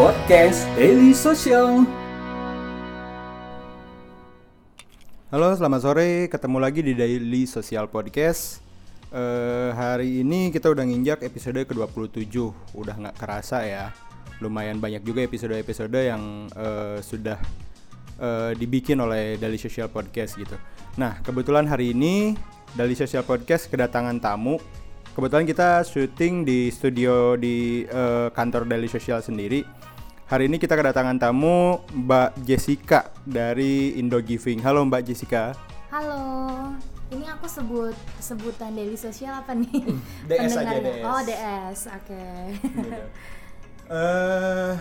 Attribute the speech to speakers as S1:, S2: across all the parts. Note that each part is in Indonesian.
S1: Podcast Daily Social.
S2: Halo, selamat sore. Ketemu lagi di Daily Social Podcast. Eh, hari ini kita udah nginjak episode ke-27. Udah nggak kerasa ya. Lumayan banyak juga episode-episode yang eh, sudah eh, dibikin oleh Daily Social Podcast gitu. Nah, kebetulan hari ini Daily Social Podcast kedatangan tamu. Kebetulan kita syuting di studio di eh, kantor Daily Social sendiri. Hari ini kita kedatangan tamu Mbak Jessica dari Indo Giving. Halo Mbak Jessica.
S3: Halo, ini aku sebut sebutan daily sosial apa nih?
S2: DS aja,
S3: Pendengarnya.
S2: DS.
S3: Oh DS, oke.
S2: Eh,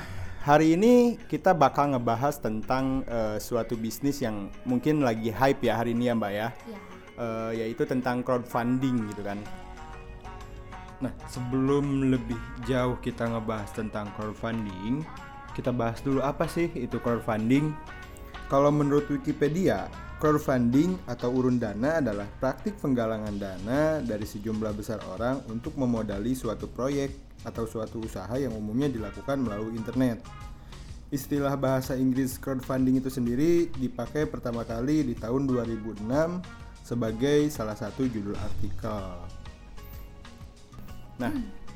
S2: hari ini kita bakal ngebahas tentang eh, suatu bisnis yang mungkin lagi hype ya hari ini ya Mbak ya.
S3: ya.
S2: Eh, yaitu tentang crowdfunding gitu kan. Nah, sebelum lebih jauh kita ngebahas tentang crowdfunding, kita bahas dulu apa sih itu crowdfunding. Kalau menurut Wikipedia, crowdfunding atau urun dana adalah praktik penggalangan dana dari sejumlah besar orang untuk memodali suatu proyek atau suatu usaha yang umumnya dilakukan melalui internet. Istilah bahasa Inggris crowdfunding itu sendiri dipakai pertama kali di tahun 2006 sebagai salah satu judul artikel. Nah,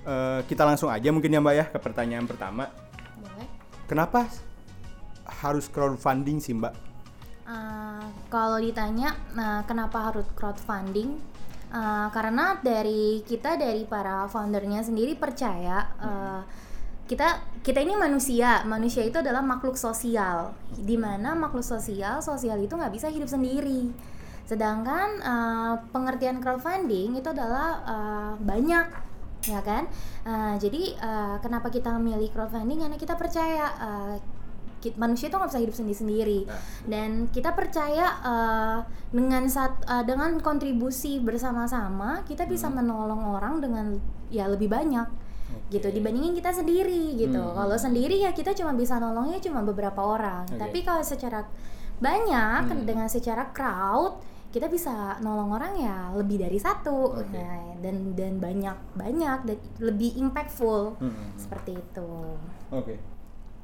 S2: eh, kita langsung aja mungkin ya Mbak ya ke pertanyaan pertama. Kenapa harus crowdfunding sih Mbak?
S3: Uh, kalau ditanya, nah, kenapa harus crowdfunding? Uh, karena dari kita dari para foundernya sendiri percaya uh, kita kita ini manusia, manusia itu adalah makhluk sosial. Di mana makhluk sosial, sosial itu nggak bisa hidup sendiri. Sedangkan uh, pengertian crowdfunding itu adalah uh, banyak ya kan? Uh, jadi uh, kenapa kita memilih crowdfunding? Karena kita percaya uh, ki- manusia itu nggak bisa hidup sendiri sendiri dan kita percaya uh, dengan sat, uh, dengan kontribusi bersama-sama kita bisa menolong orang dengan ya lebih banyak. Gitu dibandingin kita sendiri gitu.
S2: Hmm.
S3: kalau sendiri ya kita cuma bisa nolongnya cuma beberapa orang.
S2: Oke.
S3: tapi kalau secara banyak
S2: Hmm.
S3: dengan secara crowd kita bisa nolong orang ya lebih dari satu
S2: Oke.
S3: Nah, dan dan banyak banyak dan lebih impactful
S2: Hmm.
S3: seperti itu
S2: Oke.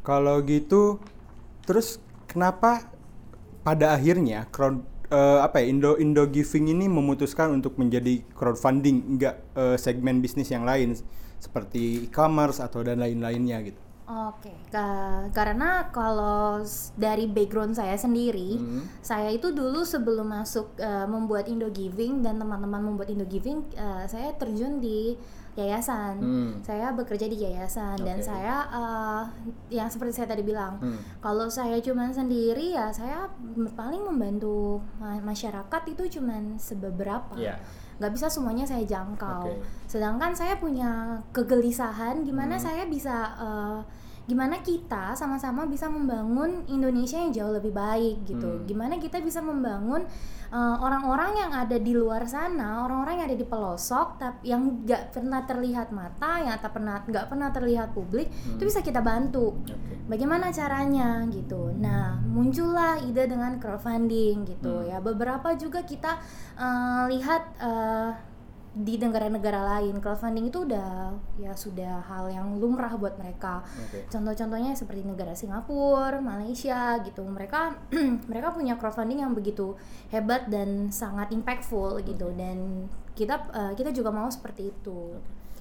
S2: Kalau gitu, terus kenapa pada akhirnya crowd eh, apa ya Indo Indo Giving ini memutuskan untuk menjadi crowdfunding, enggak eh, segmen bisnis yang lain seperti e-commerce atau dan lain-lainnya gitu.
S3: Oke, ka- karena kalau dari background saya sendiri,
S2: Hmm.
S3: saya itu dulu sebelum masuk eh, membuat Indo Giving dan teman-teman membuat Indo Giving, eh, saya terjun di yayasan.
S2: Hmm.
S3: Saya bekerja di yayasan dan
S2: Oke.
S3: saya, eh, yang seperti saya tadi bilang,
S2: Hmm.
S3: kalau saya cuma sendiri ya saya paling membantu ma- masyarakat itu cuman sebeberapa
S2: Iya.
S3: Nggak bisa semuanya saya jangkau.
S2: Oke.
S3: Sedangkan saya punya kegelisahan gimana
S2: Hmm.
S3: saya bisa eh, gimana kita sama-sama bisa membangun Indonesia yang jauh lebih baik gitu.
S2: Hmm.
S3: Gimana kita bisa membangun eh, orang-orang yang ada di luar sana, orang-orang yang ada di pelosok tapi yang nggak pernah terlihat mata, yang tak pernah nggak pernah terlihat publik, itu bisa kita bantu.
S2: Oke.
S3: Bagaimana caranya gitu. Nah, muncullah ide dengan crowdfunding gitu
S2: Hmm.
S3: ya. Beberapa juga kita eh, lihat eh, di negara-negara lain crowdfunding itu udah ya sudah hal yang lumrah buat mereka.
S2: Oke.
S3: Contoh-contohnya seperti negara Singapura, Malaysia gitu. Mereka mereka punya crowdfunding yang begitu hebat dan sangat impactful gitu dan kita eh, kita juga mau seperti itu.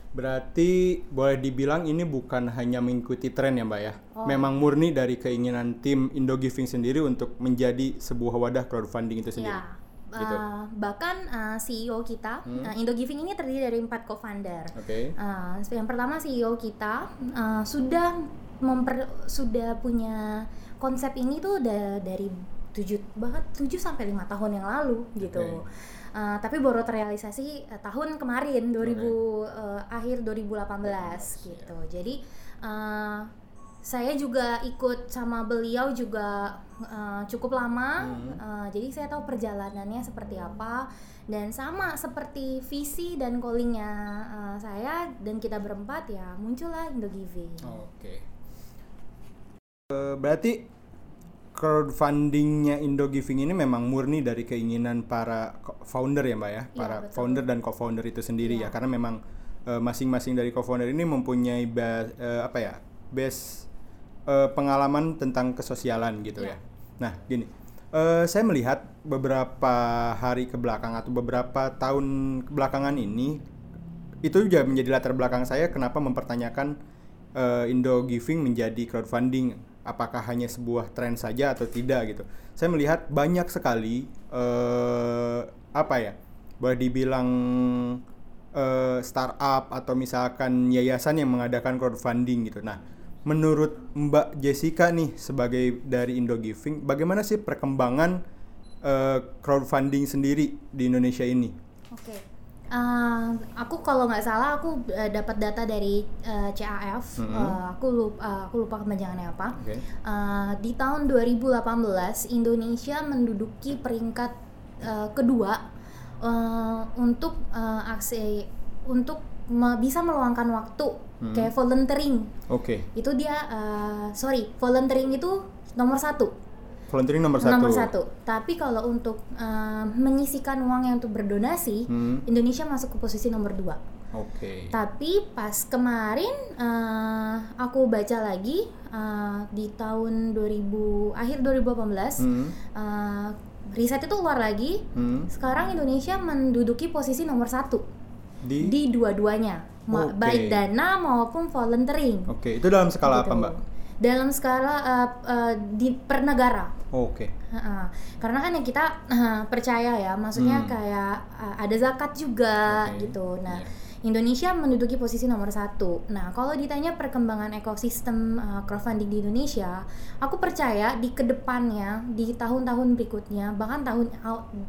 S2: Berarti boleh dibilang ini bukan hanya mengikuti tren ya Mbak ya.
S3: Oh.
S2: Memang murni dari keinginan tim Indo Giving sendiri untuk menjadi sebuah wadah crowdfunding itu sendiri.
S3: Ya,
S2: Gitu.
S3: uh, bahkan uh, CEO kita,
S2: Hmm.
S3: uh, Indo Giving ini terdiri dari empat co-founder.
S2: Oke.
S3: Uh, yang pertama CEO kita uh, sudah memper sudah punya konsep ini tuh udah dari tujuh bahkan 7 sampai lima tahun yang lalu gitu.
S2: Oke.
S3: Uh, tapi baru terrealisasi uh, tahun kemarin 2000
S2: Oke.
S3: uh, akhir 2018 gitu. Jadi uh, saya juga ikut sama beliau juga uh, cukup lama,
S2: Hmm.
S3: uh, jadi saya tahu perjalanannya seperti apa dan sama seperti visi dan callingnya uh, saya dan kita berempat ya muncullah Indo Giving.
S2: Oke. Eh, berarti crowdfundingnya Indo Giving ini memang murni dari keinginan para founder ya mbak ya,
S3: Iya,
S2: para
S3: betul.
S2: founder dan co-founder itu sendiri ya,
S3: Iya.
S2: karena memang eh, masing-masing dari co-founder ini mempunyai ba- eh, apa ya base eh, pengalaman tentang kesosialan gitu
S3: Iya.
S2: ya. Nah, gini, eh, saya melihat beberapa hari ke belakang atau beberapa tahun kebelakangan ini itu juga menjadi latar belakang saya kenapa mempertanyakan eh, Indo Giving menjadi crowdfunding apakah hanya sebuah tren saja atau tidak gitu. Saya melihat banyak sekali eh, apa ya boleh dibilang startup atau misalkan yayasan yang mengadakan crowdfunding gitu. Nah, menurut Mbak Jessica nih sebagai dari Indo Giving, bagaimana sih perkembangan eh, crowdfunding sendiri di Indonesia ini?
S3: Oke. Eh, aku kalau nggak salah aku eh, dapat data dari eh, CAF.
S2: Mhm.
S3: Eh, aku lupa aku lupa kepanjangannya apa.
S2: Oke.
S3: Eh, di tahun 2018 Indonesia menduduki peringkat eh, kedua eh, untuk eh, aksi untuk bisa meluangkan waktu
S2: Hmm.
S3: kayak volunteering.
S2: Oke.
S3: Itu dia eh, sorry volunteering itu nomor satu
S2: Volunteering nomor satu.
S3: nomor satu. Tapi kalau untuk eh, menyisikan uang yang untuk berdonasi,
S2: Hmm.
S3: Indonesia masuk ke posisi nomor dua.
S2: Oke.
S3: Tapi pas kemarin eh, aku baca lagi eh, di tahun 2000 akhir 2018
S2: Hmm.
S3: eh, riset itu keluar lagi.
S2: Hmm.
S3: Sekarang Indonesia menduduki posisi nomor satu
S2: Di.
S3: di dua-duanya,
S2: Oke.
S3: baik dana maupun volunteering.
S2: Oke. Itu dalam skala apa
S3: Gitu.
S2: Mbak?
S3: Dalam skala eh, eh, di per negara.
S2: Oke.
S3: Heeh. Karena kan yang kita eh, percaya ya, maksudnya
S2: Hmm.
S3: kayak eh, ada zakat juga
S2: Oke,
S3: gitu. Nah,
S2: iya.
S3: Indonesia menduduki posisi nomor satu. Nah, kalau ditanya perkembangan ekosistem eh, crowdfunding di Indonesia, aku percaya di ke depannya, di tahun-tahun berikutnya, bahkan tahun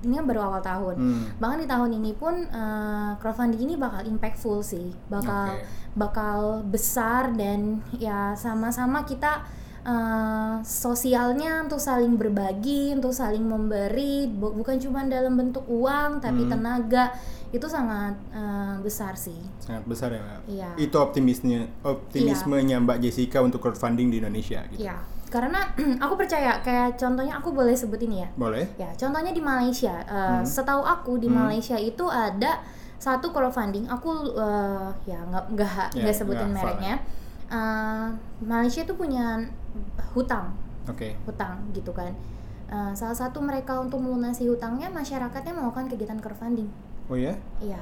S3: ini kan baru awal tahun,
S2: Hmm.
S3: bahkan di tahun ini pun eh, crowdfunding ini bakal impactful sih, bakal
S2: Oke.
S3: bakal besar dan ya sama-sama kita eh, sosialnya untuk saling berbagi, untuk saling memberi, bu- bukan cuma dalam bentuk uang tapi
S2: Hmm.
S3: tenaga itu sangat eh, besar sih.
S2: Sangat besar ya Mbak.
S3: Iya.
S2: Itu optimisnya optimismenya Mbak Jessica untuk crowdfunding di Indonesia gitu.
S3: Ya, karena aku percaya kayak contohnya aku boleh sebut ini ya.
S2: Boleh?
S3: Ya, contohnya di Malaysia. Eh,
S2: Hmm.
S3: Setahu aku di
S2: Hmm.
S3: Malaysia itu ada satu crowdfunding. Aku eh, ya nggak nggak nggak sebutin
S2: nggak hafal
S3: Eh, Malaysia itu punya hutang,
S2: Oke.
S3: hutang gitu kan. Eh, salah satu mereka untuk melunasi hutangnya masyarakatnya melakukan kegiatan crowdfunding.
S2: Oh ya?
S3: Iya.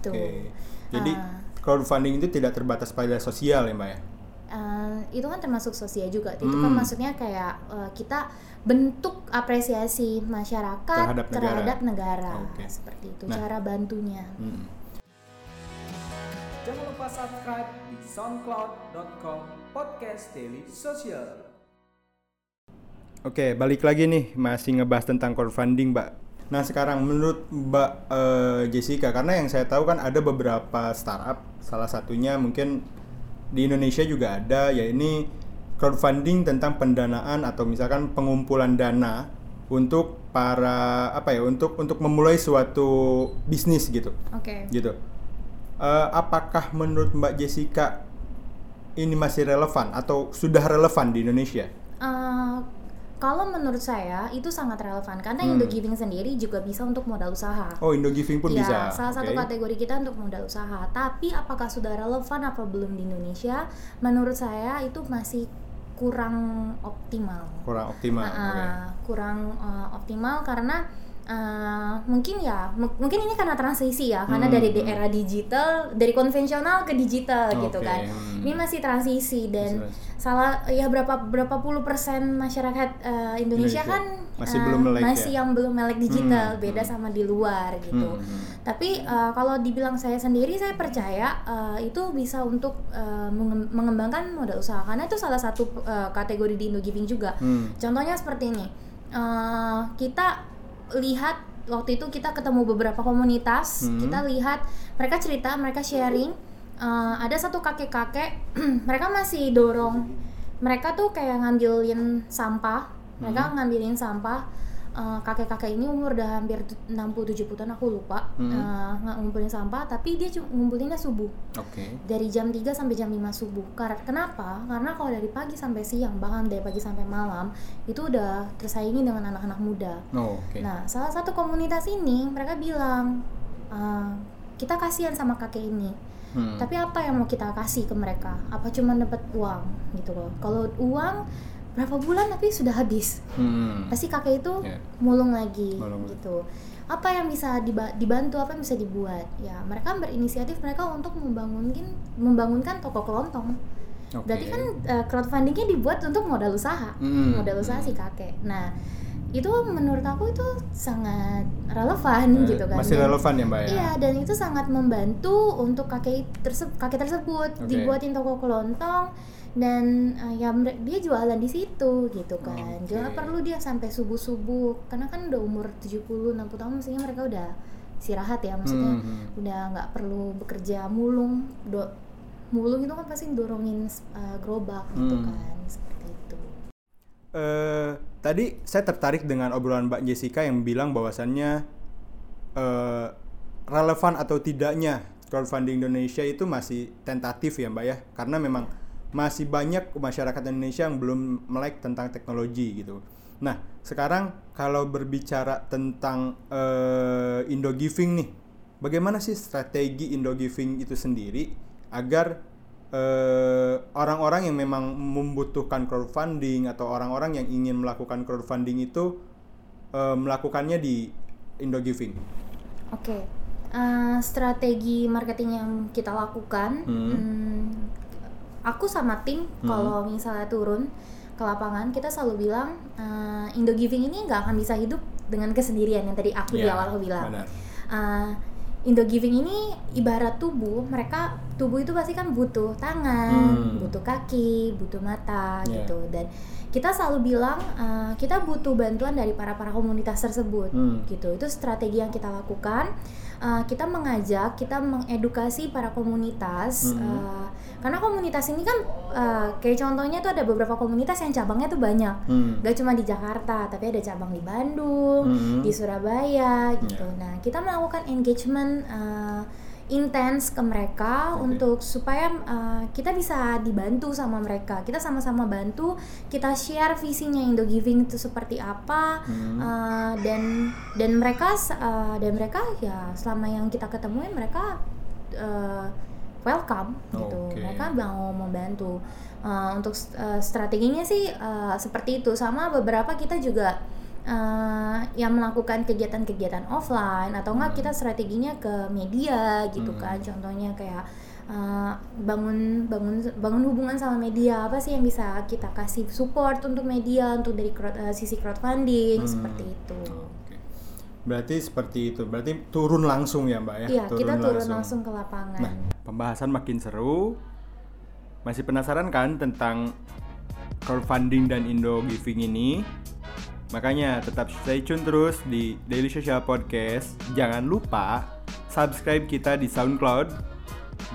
S3: Tuh.
S2: Oke. Jadi
S3: Ah.
S2: crowdfunding itu tidak terbatas pada sosial ya Mbak ya?
S3: Eh, itu kan termasuk sosial juga. Itu kan
S2: Hmm.
S3: maksudnya kayak eh, kita bentuk apresiasi masyarakat
S2: Terhadap negara.
S3: terhadap negara.
S2: Oke.
S3: Seperti itu
S2: Nah.
S3: cara bantunya.
S2: Hmm.
S1: Jangan lupa subscribe di soundcloud.com podcast daily social.
S2: Oke, balik lagi nih masih ngebahas tentang crowdfunding, Mbak. Nah, sekarang menurut Mbak eh, Jessica karena yang saya tahu kan ada beberapa startup, salah satunya mungkin di Indonesia juga ada ya ini crowdfunding tentang pendanaan atau misalkan pengumpulan dana untuk para apa ya, untuk untuk memulai suatu bisnis gitu.
S3: Oke.
S2: Gitu. Eh, apakah menurut Mbak Jessica ini masih relevan atau sudah relevan di Indonesia?
S3: Eh, kalau menurut saya itu sangat relevan karena
S2: Hmm.
S3: Indo Giving sendiri juga bisa untuk modal usaha.
S2: Oh, Indo Giving pun
S3: Ya,
S2: bisa.
S3: salah satu
S2: Oke.
S3: kategori kita untuk modal usaha. Tapi apakah sudah relevan apa belum di Indonesia? Menurut saya itu masih kurang optimal.
S2: kurang optimal.
S3: Nah, uh, kurang uh, optimal karena uh, mungkin ya mu- mungkin ini karena transisi ya karena
S2: Hmm,
S3: dari di
S2: hmm.
S3: era digital dari konvensional ke digital gitu
S2: Oke,
S3: kan
S2: hmm.
S3: ini masih transisi dan
S2: Masih-
S3: salah ya berapa berapa puluh persen masyarakat uh, Indonesia,
S2: Indonesia.
S3: kan
S2: Masih
S3: uh,
S2: belum melek
S3: masih
S2: ya?
S3: yang belum melek digital
S2: Hmm,
S3: beda
S2: hmm.
S3: sama di luar gitu
S2: Hmm, hmm.
S3: tapi uh, kalau dibilang saya sendiri saya percaya uh, itu bisa untuk uh, menge- mengembangkan modal usaha karena itu salah satu uh, kategori di Indo Giving juga
S2: Hmm.
S3: Contohnya seperti ini, Eh, kita lihat waktu itu kita ketemu beberapa komunitas,
S2: Hmm.
S3: kita lihat mereka cerita, mereka sharing. Eh, ada satu kakek-kakek, mereka masih dorong, mereka tuh kayak ngambilin sampah, mereka ngambilin sampah. Eh, kakek-kakek ini umur udah hampir 60-70 tahun aku lupa
S2: Hmm.
S3: nggak ngumpulin sampah, tapi dia cuma ngumpulinnya subuh
S2: Oke.
S3: dari jam 3 sampai jam 5 subuh. Kar- Kenapa? Karena kalau dari pagi sampai siang, bahkan dari pagi sampai malam, itu udah tersaingi dengan anak-anak muda.
S2: Oh, oke.
S3: Nah, salah satu komunitas ini mereka bilang, "Eh, kita kasihan sama kakek ini.
S2: Hmm.
S3: Tapi apa yang mau kita kasih ke mereka? Apa cuma dapat uang gitu loh. Kalau uang berapa bulan tapi sudah habis.
S2: Hmm.
S3: Pasti kakek itu
S2: Ya.
S3: mulung lagi
S2: Mulung.
S3: gitu. Apa yang bisa diba- dibantu, apa yang bisa dibuat? Ya, mereka berinisiatif mereka untuk membangunkan membangunkan toko kelontong.
S2: Oke.
S3: Berarti kan eh, crowdfundingnya dibuat untuk modal usaha,
S2: Hmm.
S3: modal usaha si kakek. Nah, itu menurut aku itu sangat relevan
S2: Eh,
S3: gitu kan.
S2: Masih
S3: Dan-
S2: relevan ya mbak ya?
S3: Iya, dan itu sangat membantu untuk kakek terse kakek tersebut
S2: Oke.
S3: dibuatin toko kelontong dan eh, ya dia jualan di situ gitu kan.
S2: Oke.
S3: Jangan perlu dia sampai subuh-subuh karena kan udah umur 70 60 tahun mestinya mereka udah istirahat ya maksudnya
S2: Hmm.
S3: udah nggak perlu bekerja mulung do mulung itu kan pasti dorongin eh, gerobak gitu
S2: Hmm.
S3: kan seperti itu.
S2: Eh, tadi saya tertarik dengan obrolan Mbak Jessica yang bilang bahwasannya eh, relevan atau tidaknya crowdfunding Indonesia itu masih tentatif ya Mbak ya, karena memang masih banyak masyarakat Indonesia yang belum melek tentang teknologi gitu. Nah, sekarang kalau berbicara tentang eh, Indo Giving nih, bagaimana sih strategi Indo Giving itu sendiri agar eh, orang-orang yang memang membutuhkan crowdfunding atau orang-orang yang ingin melakukan crowdfunding itu eh, melakukannya di Indo Giving.
S3: Oke, eh, strategi marketing yang kita lakukan,
S2: Hmm.
S3: hmm, aku sama tim kalau misalnya turun ke lapangan kita selalu bilang eh, Indo Giving ini nggak akan bisa hidup dengan kesendirian yang tadi aku di
S2: Ya,
S3: awal aku bilang.
S2: benar.
S3: Eh, Indo Giving ini ibarat tubuh, mereka tubuh itu pasti kan butuh tangan,
S2: Hmm.
S3: butuh kaki, butuh mata
S2: Ya.
S3: gitu dan kita selalu bilang eh, kita butuh bantuan dari para para komunitas tersebut
S2: Hmm.
S3: gitu itu strategi yang kita lakukan Uh, kita mengajak kita mengedukasi para komunitas
S2: Hmm.
S3: uh, karena komunitas ini kan uh, kayak contohnya tuh ada beberapa komunitas yang cabangnya tuh banyak
S2: Hmm.
S3: gak cuma di Jakarta tapi ada cabang di Bandung
S2: Hmm.
S3: di Surabaya gitu
S2: Ya.
S3: nah kita melakukan engagement uh, intens ke mereka
S2: Oke.
S3: untuk supaya uh, kita bisa dibantu sama mereka. Kita sama-sama bantu kita share visinya Indo Giving itu seperti apa
S2: Hmm.
S3: Uh, dan dan mereka uh, dan mereka ya selama yang kita ketemuin mereka uh, welcome gitu. Mereka mau membantu. Uh, untuk uh, strateginya sih uh, seperti itu. Sama beberapa kita juga uh, yang melakukan kegiatan-kegiatan offline atau enggak
S2: Hmm.
S3: kita strateginya ke media gitu
S2: Hmm.
S3: kan contohnya kayak uh, bangun bangun bangun hubungan sama media apa sih yang bisa kita kasih support untuk media untuk dari crowd- uh, sisi crowdfunding
S2: Hmm.
S3: seperti itu
S2: Oke. Berarti seperti itu. Berarti turun langsung ya, Mbak ya?
S3: iya kita turun langsung ke lapangan
S2: Nah, pembahasan makin seru. Masih penasaran kan tentang crowdfunding dan Indo Giving ini? Makanya tetap stay tune terus di Daily Social Podcast. Jangan lupa subscribe kita di SoundCloud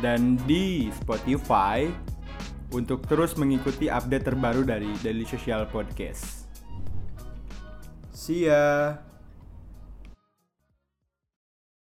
S2: dan di Spotify untuk terus mengikuti update terbaru dari Daily Social Podcast. See ya.